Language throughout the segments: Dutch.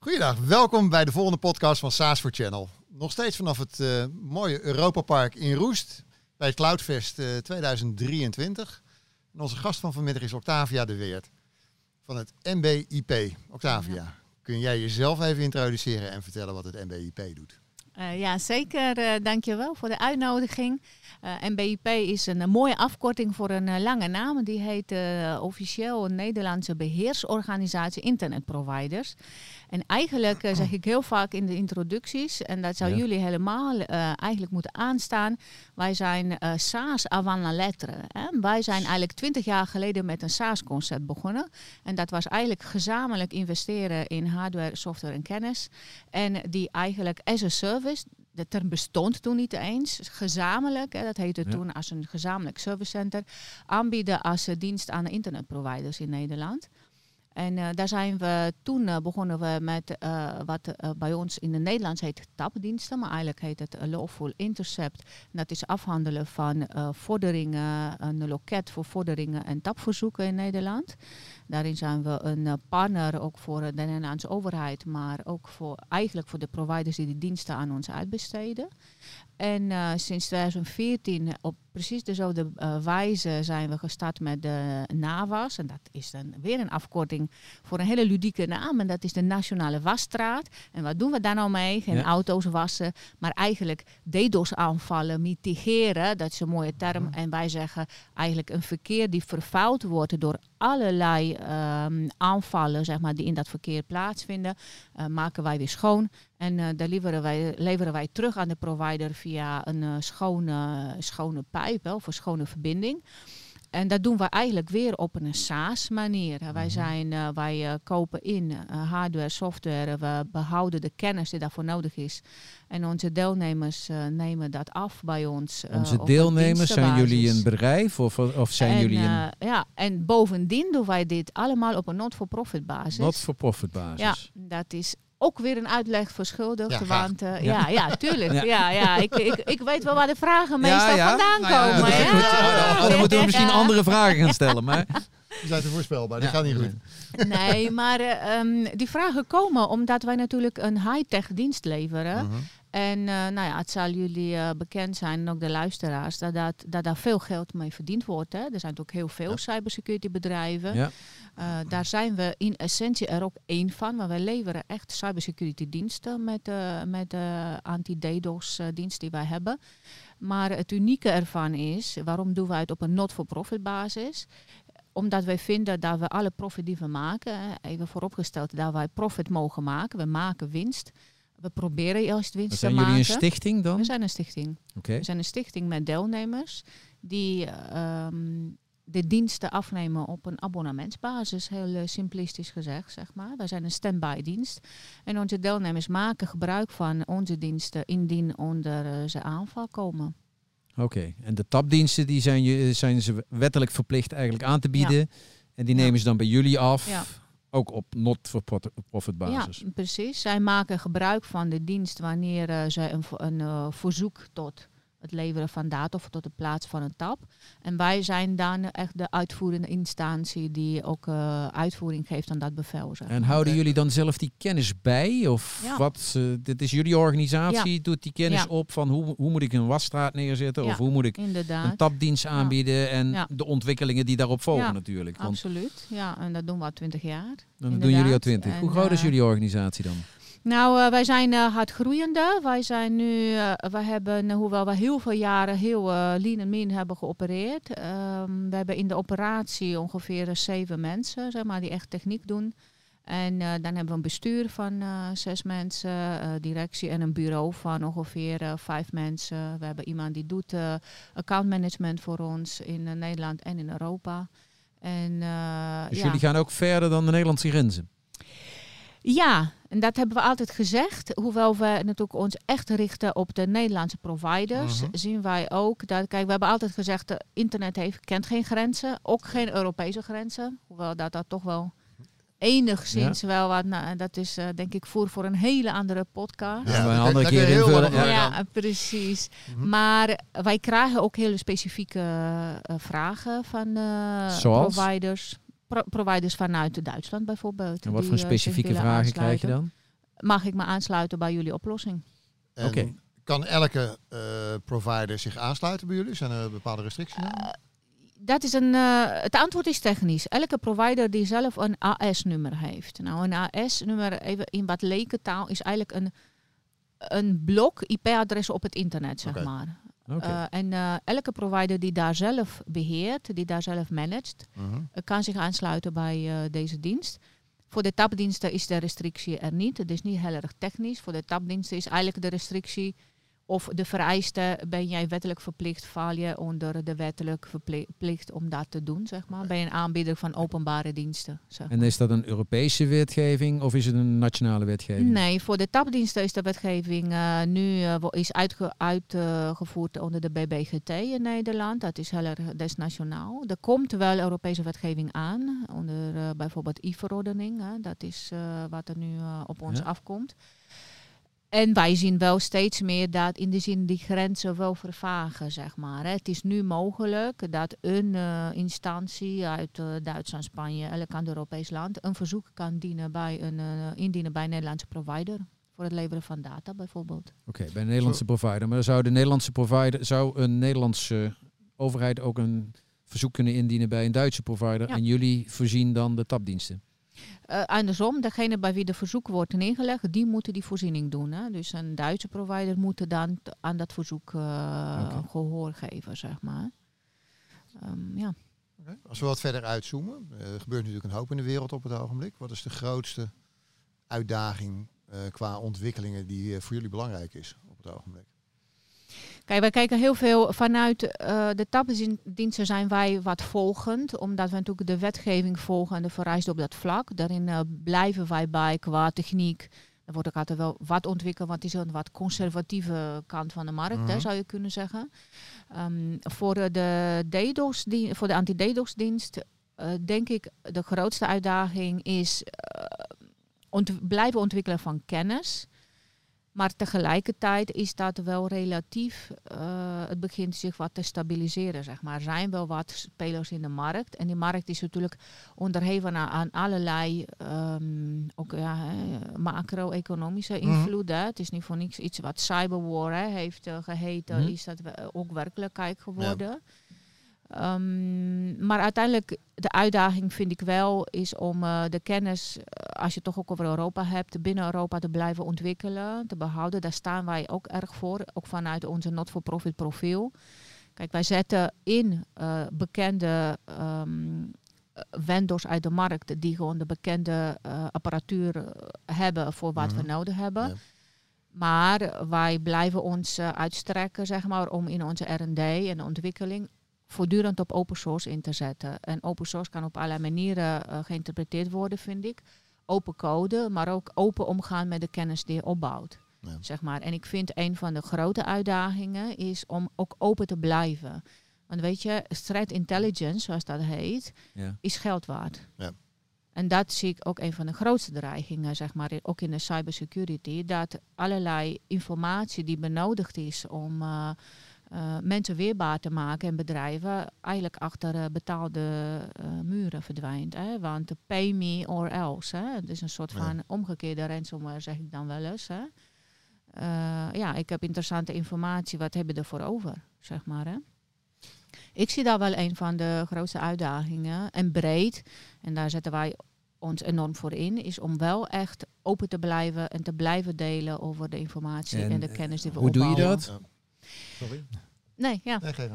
Goedendag, welkom bij de volgende podcast van SaaS for Channel. Nog steeds vanaf het uh, mooie Europapark in Roest bij het Cloudfest uh, 2023. En onze gast van vanmiddag is Octavia de Weert van het MBIP. Octavia, ja. kun jij jezelf even introduceren en vertellen wat het MBIP doet? Uh, ja, zeker. Uh, dankjewel voor de uitnodiging. Uh, MBIP is een, mooie afkorting voor een lange naam. Die heet officieel Nederlandse Beheersorganisatie Internetproviders. En eigenlijk uh, zeg ik heel vaak in de introducties, en dat zou jullie helemaal uh, eigenlijk moeten aanstaan. Wij zijn uh, SaaS avant la lettre. Hè? Wij zijn eigenlijk twintig jaar geleden met een SaaS-concept begonnen. En dat was eigenlijk gezamenlijk investeren in hardware, software en kennis. En die eigenlijk as a service, de term bestond toen niet eens. Gezamenlijk, hè, dat heette ja. toen als een gezamenlijk servicecenter, aanbieden als dienst aan internetproviders in Nederland. En uh, daar zijn we toen uh, begonnen we met uh, wat bij ons in het Nederlands heet tapdiensten, maar eigenlijk heet het lawful intercept. En dat is afhandelen van vorderingen, een loket voor vorderingen en tapverzoeken in Nederland. Daarin zijn we een partner ook voor de Nederlandse overheid, maar ook voor eigenlijk voor de providers die die diensten aan ons uitbesteden. En sinds 2014 op precies dezelfde wijze zijn we gestart met de NAWAS. En dat is dan weer een afkorting voor een hele ludieke naam. En dat is de Nationale Wasstraat. En wat doen we daar nou mee? Geen ja. auto's wassen, maar eigenlijk DDoS-aanvallen mitigeren. Dat is een mooie term. Ja. En wij zeggen eigenlijk een verkeer die vervuild wordt door allerlei um, aanvallen zeg maar, die in dat verkeer plaatsvinden, uh, maken wij weer schoon. En uh, daar leveren wij, leveren wij terug aan de provider via een uh, schone, schone pijp hè, of een schone verbinding. En dat doen we eigenlijk weer op een SaaS-manier. Wij, Mhm. zijn, uh, wij uh, kopen in uh, hardware, software. We behouden de kennis die daarvoor nodig is. En onze deelnemers nemen dat af bij ons. Onze deelnemers, zijn jullie een bedrijf of, of zijn en, jullie een ja, en bovendien doen wij dit allemaal op een not-for-profit basis. not-for-profit basis? Ja, dat is ook weer een uitleg verschuldigd. Ja, graag. want uh, Ja. ja. Ja, tuurlijk. Ja. Ja. Ja, Ik, ik, ik weet wel waar de vragen meestal ja. vandaan Nou ja, komen. is hè? goed. Oh, dan- moeten we misschien andere vragen gaan stellen. Maar Die zijn te voorspelbaar, dat Ja. gaat niet goed. Nee, maar eh, ehm, die vragen komen omdat wij natuurlijk een high-tech dienst leveren. Mhm. En eh, nou ja, het zal jullie eh, bekend zijn, en ook de luisteraars, dat, dat, dat daar veel geld mee verdiend wordt. Hè. Er zijn ook heel veel Ja. cybersecurity bedrijven. ja. Eh, daar zijn we in essentie er ook één van, maar wij leveren echt cybersecurity diensten met, de met de anti-DDoS dienst die wij hebben. Maar het unieke ervan is, waarom doen wij het op een not-for-profit basis? Omdat wij vinden dat we alle profit die we maken, even vooropgesteld dat wij profit mogen maken, we maken winst. We proberen juist winst zijn te jullie maken. een stichting dan? We zijn een stichting. Oké. We zijn een stichting met deelnemers die ehm, de diensten afnemen op een abonnementsbasis, heel eh, simplistisch gezegd, zeg maar. Wij zijn een standby dienst en onze deelnemers maken gebruik van onze diensten indien onder eh, ze aanval komen. Oké. En de tapdiensten die zijn, je, zijn ze wettelijk verplicht eigenlijk aan te bieden. En die Ja. nemen ze dan bij jullie af. Ja. Ook op not-for-profit basis. Ja, precies. Zij maken gebruik van de dienst wanneer eh, zij een, een eh, verzoek tot het leveren van data of tot het plaatsen van een tab. En wij zijn dan echt de uitvoerende instantie die ook eh, uitvoering geeft aan dat bevel. Zeg En houden jullie dan zelf die kennis bij? Of Ja. wat? eh, dit is jullie organisatie, doet die kennis Ja. op van hoe, hoe moet ik een wasstraat neerzetten? Of hoe moet ik Inderdaad. een tapdienst aanbieden? En de ontwikkelingen die daarop volgen Ja, natuurlijk. Want Absoluut. Ja, en dat doen we al twintig jaar. dan doen jullie al twintig. Hoe groot is eh, jullie organisatie dan? Nou, eh, wij zijn eh, hard groeiende. Wij zijn nu, eh, wij hebben, eh, hoewel we heel veel jaren heel eh, lean en mean hebben geopereerd. ehm, we hebben in de operatie ongeveer eh, zeven mensen, zeg maar, die echt techniek doen. En eh, dan hebben we een bestuur van eh, zes mensen, eh, directie en een bureau van ongeveer eh, vijf mensen. We hebben iemand die doet eh accountmanagement voor ons in eh, Nederland en in Europa. En, eh, Dus ja. jullie gaan ook verder dan de Nederlandse grenzen. Ja, en dat hebben we altijd gezegd. Hoewel we natuurlijk ons echt richten op de Nederlandse providers, Mhm. zien wij ook dat, kijk, we hebben altijd gezegd, dat internet heeft, kent geen grenzen, ook geen Europese grenzen. Hoewel dat dat toch wel enigszins wel wat, nou, dat is eh, denk ik voor voor een hele andere podcast. Ja, een andere keer heel invullen. Ja. Ja, precies. Mhm. Maar wij krijgen ook hele specifieke eh, vragen van eh, Zoals? providers. Pro- providers vanuit Duitsland bijvoorbeeld. En wat die, voor eh, specifieke vragen krijg je dan? mag ik me aansluiten bij jullie oplossing. Oké. Kan elke eh, provider zich aansluiten bij jullie? Zijn er bepaalde restricties aan? Dat is een, eh, het antwoord is technisch. Elke provider die zelf een AS-nummer heeft. Nou, een AS-nummer, even in wat lekentaal, is eigenlijk een, een blok IP-adressen op het internet, zeg maar. Eh, en eh, elke provider die daar zelf beheert, die daar zelf managt, Mhm. eh, kan zich aansluiten bij deze dienst. Voor de tabdiensten is de restrictie er niet. Het is niet heel erg technisch. Voor de tabdiensten is eigenlijk de restrictie of de vereiste, ben jij wettelijk verplicht, val je onder de wettelijk verpli- plicht om dat te doen, zeg maar. Ben je een aanbieder van openbare diensten, zeg En is dat een Europese wetgeving of is het een nationale wetgeving? Nee, voor de tabdiensten is de wetgeving eh, nu eh, is uitge- uitgevoerd onder de BBGT in Nederland. Dat is heel erg dat is nationaal. Er komt wel Europese wetgeving aan, onder eh, bijvoorbeeld e-verordening. Dat is wat er nu op ons Ja. afkomt. En wij zien wel steeds meer dat in de zin die grenzen wel vervagen, zeg maar. Het is nu mogelijk dat een eh, instantie uit eh, Duitsland, Spanje, elk ander Europees land een verzoek kan dienen bij een, eh, indienen bij een Nederlandse provider. Voor het leveren van data bijvoorbeeld. Oké, bij een Nederlandse provider. Maar zou de Nederlandse provider, zou een Nederlandse overheid ook een verzoek kunnen indienen bij een Duitse provider Ja. en jullie voorzien dan de tapdiensten? Eh, andersom, degene bij wie de verzoek wordt neergelegd, die moeten die voorziening doen. Hè? Dus een Duitse provider moet dan aan dat verzoek eh, gehoor geven, zeg maar. Ehm, ja. Als we wat verder uitzoomen, eh, er gebeurt natuurlijk een hoop in de wereld op het ogenblik. Wat is de grootste uitdaging qua ontwikkelingen die voor jullie belangrijk is op het ogenblik? Kijk, wij kijken heel veel vanuit eh, de tabdiensten zijn wij wat volgend, omdat we natuurlijk de wetgeving volgen en de vereisten op dat vlak. Daarin eh, blijven wij bij qua techniek. Er wordt ook altijd wel wat ontwikkeld, want het is een wat conservatieve kant van de markt, hè, Mhm. zou je kunnen zeggen. Ehm, voor eh, de DDoS, die, voor de anti-DDoS-dienst, eh, denk ik de grootste uitdaging is ont- blijven ontwikkelen van kennis. Maar tegelijkertijd is dat wel relatief. eh, het begint zich wat te stabiliseren, zeg maar. Er zijn wel wat spelers in de markt. En die markt is natuurlijk onderheven aan, aan allerlei ehm, ook, ja, macro-economische Mhm. invloeden. Het is niet voor niks iets wat cyberwar heeft eh, geheten. Mhm. Is dat ook werkelijkheid geworden. Ehm, maar uiteindelijk, de uitdaging vind ik wel, is om eh, de kennis, als je het toch ook over Europa hebt, binnen Europa te blijven ontwikkelen, te behouden. Daar staan wij ook erg voor, ook vanuit onze not-for-profit profiel. Kijk, wij zetten in eh, bekende eh, vendors uit de markt die gewoon de bekende eh, apparatuur hebben voor wat Mhm. we nodig hebben. Ja. Maar wij blijven ons uitstrekken, zeg maar, om in onze R&D en ontwikkeling voortdurend op open source in te zetten. En open source kan op allerlei manieren geïnterpreteerd worden, vind ik. Open code, maar ook open omgaan met de kennis die je opbouwt. Ja. Zeg maar. En ik vind een van de grote uitdagingen is om ook open te blijven. Want weet je, threat intelligence, zoals dat heet, Ja. is geld waard. Ja. En dat zie ik ook een van de grootste dreigingen, zeg maar, ook in de cybersecurity. Dat allerlei informatie die benodigd is om eh, eh, mensen weerbaar te maken en bedrijven, eigenlijk achter eh, betaalde eh, muren verdwijnt. Hè? Want pay me or else. Hè? Het is een soort Ja. van omgekeerde ransomware, zeg ik dan wel eens. Hè? Eh, ja, ik heb interessante informatie, wat heb je ervoor over, zeg maar. Hè? Ik zie daar wel een van de grootste uitdagingen. En breed, en daar zetten wij ons enorm voor in, is om wel echt open te blijven en te blijven delen over de informatie en, En, de kennis die we hoe doe je opbouwen. dat? Sorry. Nee, ja. Nee, geef.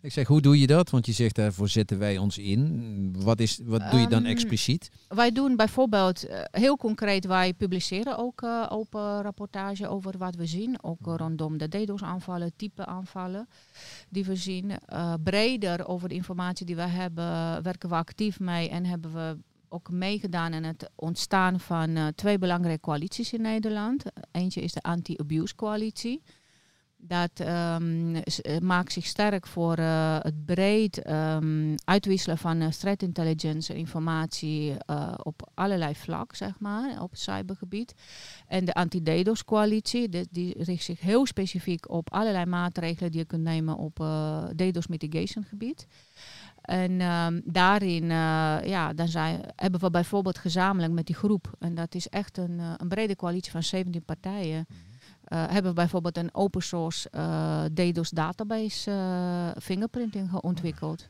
Ik zeg, hoe doe je dat? Want je zegt, daarvoor zetten wij ons in. Wat, is, wat doe je dan Ehm, expliciet? Wij doen bijvoorbeeld eh, heel concreet, wij publiceren ook eh, open rapportage over wat we zien. Ook eh, rondom de DDoS-aanvallen, type aanvallen die we zien. Eh, breder over de informatie die we hebben, werken we actief mee en hebben we ook meegedaan in het ontstaan van eh, twee belangrijke coalities in Nederland. Eentje is de Anti-Abuse Coalitie. Dat ehm, eh, maakt zich sterk voor eh, het breed ehm, uitwisselen van eh, threat intelligence en informatie op allerlei vlak, zeg maar, op het cybergebied. En de anti-DDoS-coalitie, die, die richt zich heel specifiek op allerlei maatregelen die je kunt nemen op eh DDoS mitigation gebied. En ehm, daarin ja, dan zijn, hebben we bijvoorbeeld gezamenlijk met die groep, en dat is echt een, een brede coalitie van 17 partijen, uh, hebben we bijvoorbeeld een open source DDoS database fingerprinting ontwikkeld.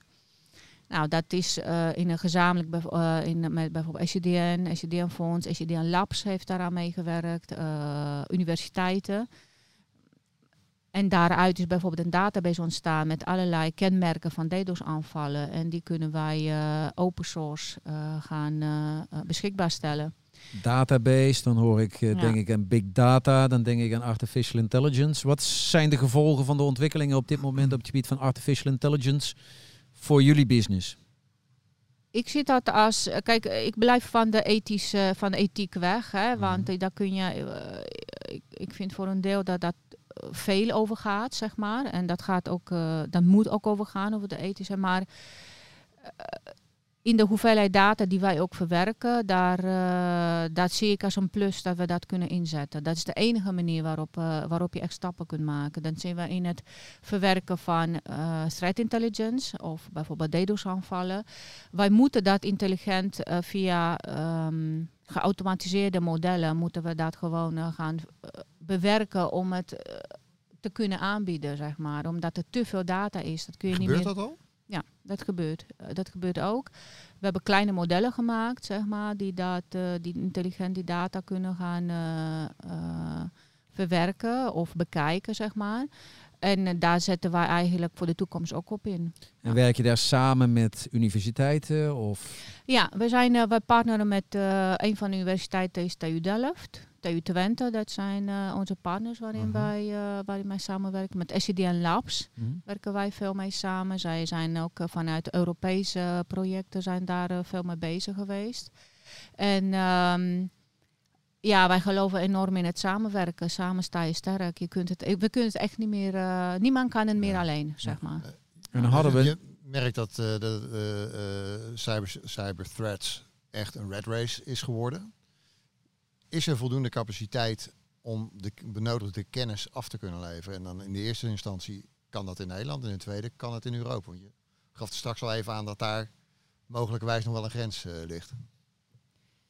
Nou, dat is in een gezamenlijk, in, met bijvoorbeeld SCDN, SCDN Fonds, SCDN Labs heeft daaraan meegewerkt, universiteiten. En daaruit is bijvoorbeeld een database ontstaan met allerlei kenmerken van DDoS-aanvallen. En die kunnen wij uh, open source uh, gaan uh, beschikbaar stellen. Database, dan hoor ik ja. denk ik aan big data, dan denk ik aan artificial intelligence. Wat zijn de gevolgen van de ontwikkelingen op dit moment op het gebied van artificial intelligence voor jullie business? Ik zie dat als, kijk, ik blijf van de, ethische, van de ethiek weg, hè, want mm daar kun je, ik, ik vind voor een deel dat dat veel over gaat, zeg maar. En dat gaat ook, uh, dat moet ook over gaan, over de ethische. Maar in de hoeveelheid data die wij ook verwerken, daar, uh, dat zie ik als een plus dat we dat kunnen inzetten. Dat is de enige manier waarop, waarop je echt stappen kunt maken. Dan zien we in het verwerken van threat intelligence of bijvoorbeeld DDoS-aanvallen. Wij moeten dat intelligent via um, geautomatiseerde modellen, moeten we dat gewoon gaan bewerken om het uh, te kunnen aanbieden, zeg maar. Omdat er te veel data is. Dat kun je gebeurt niet meer... dat al? Ja, dat gebeurt. Uh, dat gebeurt ook. We hebben kleine modellen gemaakt, zeg maar, die, dat, uh, die intelligent die data kunnen gaan verwerken of bekijken, zeg maar. En daar zetten wij eigenlijk voor de toekomst ook op in. En werk je daar samen met universiteiten? Of? Ja, we, zijn, we partneren met uh, een van de universiteiten, is TU Delft. TU Twente, dat zijn uh, onze partners waarin, uh mhm. -huh. wij, uh, waarin wij samenwerken. Met SCDN Labs uh mhm. -huh. werken wij veel mee samen. Zij zijn ook vanuit Europese projecten zijn daar veel mee bezig geweest. En um, ja, wij geloven enorm in het samenwerken. Samen sta je sterk. Je kunt het, we kunnen het echt niet meer, niemand kan het meer ja. alleen, zeg maar. En dan hadden we... Je merkt dat de cyber, cyber threats echt een red race is geworden is er voldoende capaciteit om de benodigde kennis af te kunnen leveren? En dan in de eerste instantie kan dat in Nederland en in de tweede kan het in Europa. Want je gaf straks al even aan dat daar mogelijkerwijs nog wel een grens uh, ligt.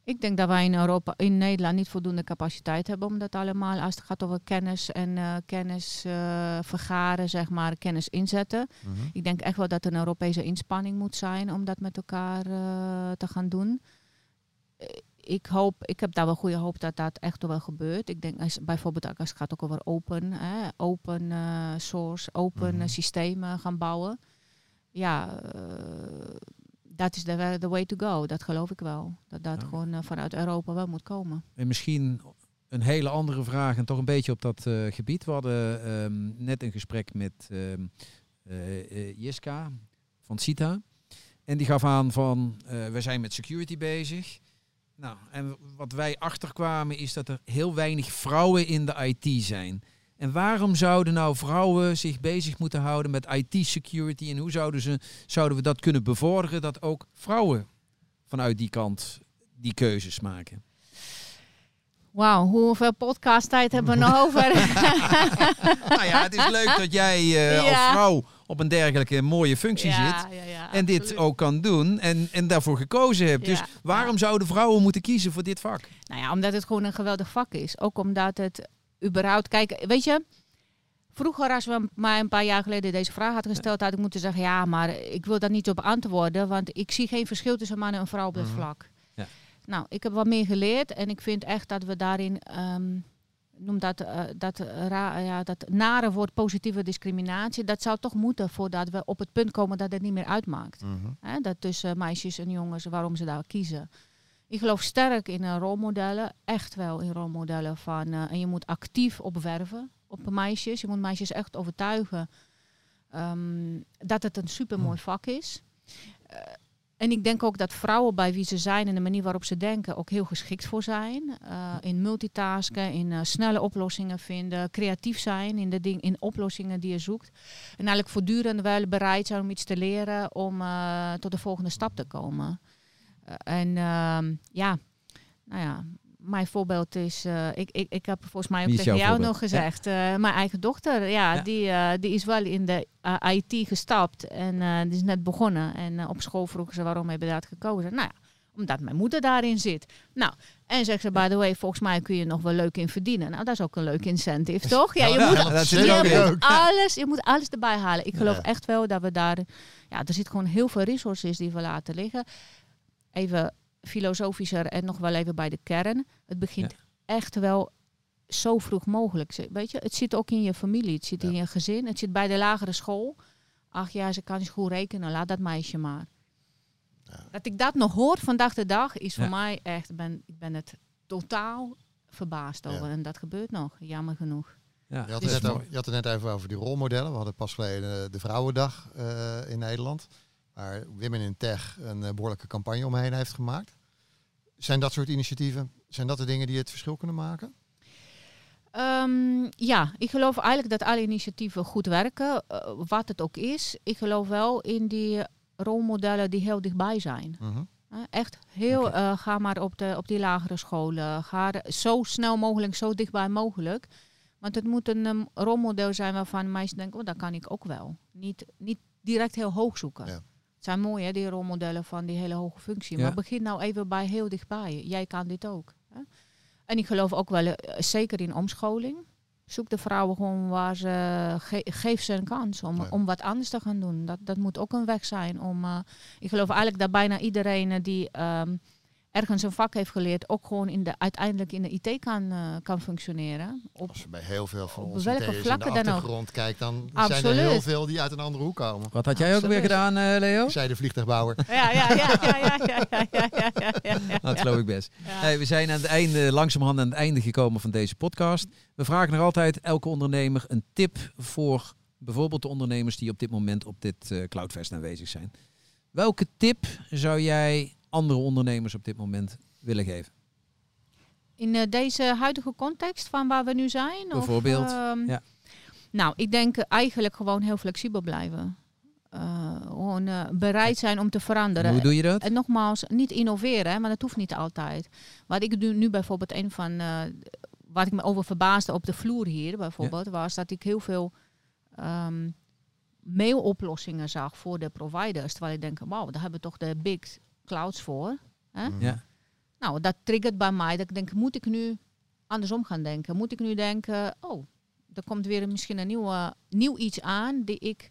Ik denk dat wij in Europa, in Nederland niet voldoende capaciteit hebben om dat allemaal, als het gaat over kennis en uh, kennis uh, vergaren, zeg maar, kennis inzetten. Mm -hmm. Ik denk echt wel dat er een Europese inspanning moet zijn om dat met elkaar uh, te gaan doen ik hoop, ik heb daar wel goede hoop dat dat echt wel gebeurt. Ik denk als, bijvoorbeeld als het gaat ook over open, hè, open uh, source, open mm systemen gaan bouwen. Ja, uh, dat is de, the way to go. Dat geloof ik wel. Dat dat ja. gewoon uh, vanuit Europa wel moet komen. En misschien een hele andere vraag en toch een beetje op dat gebied. We hadden um, net een gesprek met um, Jiska van CITA. En die gaf aan van, we zijn met security bezig. Nou, en wat wij achterkwamen is dat er heel weinig vrouwen in de IT zijn. En waarom zouden nou vrouwen zich bezig moeten houden met IT-security? En hoe zouden, ze, zouden we dat kunnen bevorderen dat ook vrouwen vanuit die kant die keuzes maken? Wauw, hoeveel podcast tijd hebben we nog over? nou ja, het is leuk dat jij uh, ja. als vrouw op een dergelijke mooie functie ja, zit. Ja, en dit ook kan doen en, en daarvoor gekozen hebt. dus waarom zouden vrouwen moeten kiezen voor dit vak? Nou ja, omdat het gewoon een geweldig vak is. Ook omdat het überhaupt... Kijk, weet je... Vroeger, als we maar een paar jaar geleden deze vraag hadden gesteld, had ik moeten zeggen: ja, maar ik wil daar niet op antwoorden, want ik zie geen verschil tussen man en vrouw op dit mm vlak. Ja. Nou, ik heb wat meer geleerd en ik vind echt dat we daarin um, noem dat, uh, dat, ra, ja, dat nare woord positieve discriminatie, dat zou toch moeten voordat we op het punt komen dat het niet meer uitmaakt. Mm -hmm. Hè, dat tussen meisjes en jongens, waarom ze daar kiezen. Ik geloof sterk in uh, rolmodellen, echt wel in rolmodellen van, uh, en je moet actief opwerven op meisjes. Je moet meisjes echt overtuigen um, dat het een supermooi vak is. En ik denk ook dat vrouwen bij wie ze zijn en de manier waarop ze denken ook heel geschikt voor zijn. Uh, in multitasken, in uh, snelle oplossingen vinden, creatief zijn in, de ding, in oplossingen die je zoekt. En eigenlijk voortdurend wel bereid zijn om iets te leren om uh, tot de volgende stap te komen. en ehm, ja, nou ja, mijn voorbeeld is, uh, ik, ik, ik heb volgens mij ook tegen jou voorbeeld? nog gezegd, uh, mijn eigen dochter, ja, Ja. Die, uh, die is wel in de IT gestapt en die is net begonnen. En op school vroegen ze waarom heb je dat gekozen. Nou ja, omdat mijn moeder daarin zit. Nou, en zegt ze, by the way, volgens mij kun je nog wel leuk in verdienen. Nou, dat is ook een leuk incentive, toch? Ja, je Ja, moet, dat dat zit is je ook moet alles, je moet alles erbij halen. Ik geloof Ja. echt wel dat we daar, ja, er zit gewoon heel veel resources die we laten liggen. Even filosofischer en nog wel even bij de kern. Het begint echt wel zo vroeg mogelijk. Weet je, het zit ook in je familie, het zit in je gezin, het zit bij de lagere school. Ach ja, ze kan niet goed rekenen, laat dat meisje maar. Dat ik dat nog hoor vandaag de dag is voor mij echt, ben, ik ben het totaal verbaasd over. Ja. En dat gebeurt nog, jammer genoeg. Ja, Je had, het net over, je had het net even over die rolmodellen. We hadden pas geleden de Vrouwendag eh, in Nederland. Waar Women in Tech een eh, behoorlijke campagne omheen heeft gemaakt. Zijn dat soort initiatieven, zijn dat de dingen die het verschil kunnen maken? Ehm, ja, ik geloof eigenlijk dat alle initiatieven goed werken, eh, wat het ook is. Ik geloof wel in die rolmodellen die heel dichtbij zijn. Mhm. Echt heel, eh, ga maar op, de, op die lagere scholen. Ga zo snel mogelijk, zo dichtbij mogelijk. Want het moet een um, rolmodel zijn waarvan meisjes denken, oh, dat kan ik ook wel. Niet, niet direct heel hoog zoeken. Ja. Het zijn mooi, hè, die rolmodellen van die hele hoge functie. Ja. Maar begin nou even bij heel dichtbij. Jij kan dit ook. Hè? En ik geloof ook wel, eh, zeker in omscholing. Zoek de vrouwen gewoon waar ze, ge- geef ze een kans om, Ja. om wat anders te gaan doen. Dat, dat moet ook een weg zijn om, eh, ik geloof eigenlijk dat bijna iedereen eh, die ehm, ergens een vak heeft geleerd, ook gewoon in de, uiteindelijk in de IT kan, eh, kan functioneren. Op, Als je bij heel veel van onze welke in de achtergrond kijkt, dan zijn er heel veel die uit een andere hoek komen. Wat had jij ook weer gedaan, eh, Leo? Zij de vliegtuigbouwer. ja, ja, ja, ja, ja, ja, ja, ja, ja, ja, ja, ja. Dat geloof ik best. Ja. Hey, we zijn aan het einde, langzamerhand aan het einde gekomen van deze podcast. We vragen nog altijd elke ondernemer een tip voor bijvoorbeeld de ondernemers die op dit moment op dit eh, Cloudfest aanwezig zijn. Welke tip zou jij andere ondernemers op dit moment willen geven? In eh, deze huidige context van waar we nu zijn? Bijvoorbeeld, Of, ehm, ja. Nou, ik denk eigenlijk gewoon heel flexibel blijven. Eh, gewoon eh, bereid zijn om te veranderen. Hoe doe je dat? En nogmaals, niet innoveren, maar dat hoeft niet altijd. Wat ik doe nu bijvoorbeeld, een van eh, wat ik me over verbaasde op de vloer hier bijvoorbeeld, was dat ik heel veel ehm, mailoplossingen zag voor de providers. Terwijl ik denk, wauw, daar hebben toch de big clouds voor. Hè? Mhm. Ja. Nou, dat triggert bij mij dat ik denk, moet ik nu andersom gaan denken? Moet ik nu denken, oh, er komt weer misschien een nieuwe, nieuw iets aan die ik,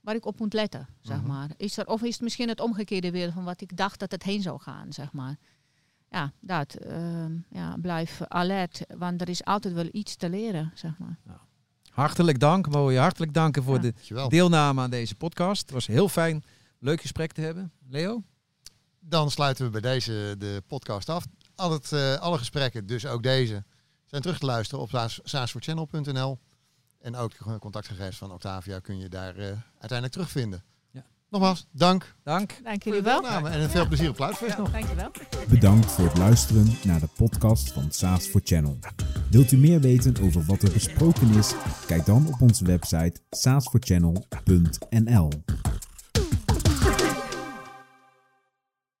waar ik op moet letten, zeg Mhm. maar. Is er, of is het misschien het omgekeerde weer van wat ik dacht dat het heen zou gaan, zeg maar. Ja, dat. ehm, ja, blijf alert, want er is altijd wel iets te leren, zeg maar. Hartelijk dank, mooi. Hartelijk danken voor Ja. de Dankjewel. deelname aan deze podcast. Het was heel fijn, leuk gesprek te hebben. Leo? Dan sluiten we bij deze de podcast af. Al het, eh, alle gesprekken, dus ook deze, zijn terug te luisteren op saas- saasvoorchannel.nl. En ook de contactgegevens van Octavia kun je daar eh, uiteindelijk terugvinden. Ja. Nogmaals, dank Dank. Dank voor jullie wel. en veel plezier op Cloudfest nog. Dank je wel. Bedankt voor het luisteren naar de podcast van SaaS for Channel. Wilt u meer weten over wat er besproken is? Kijk dan op onze website saasforchannel.nl.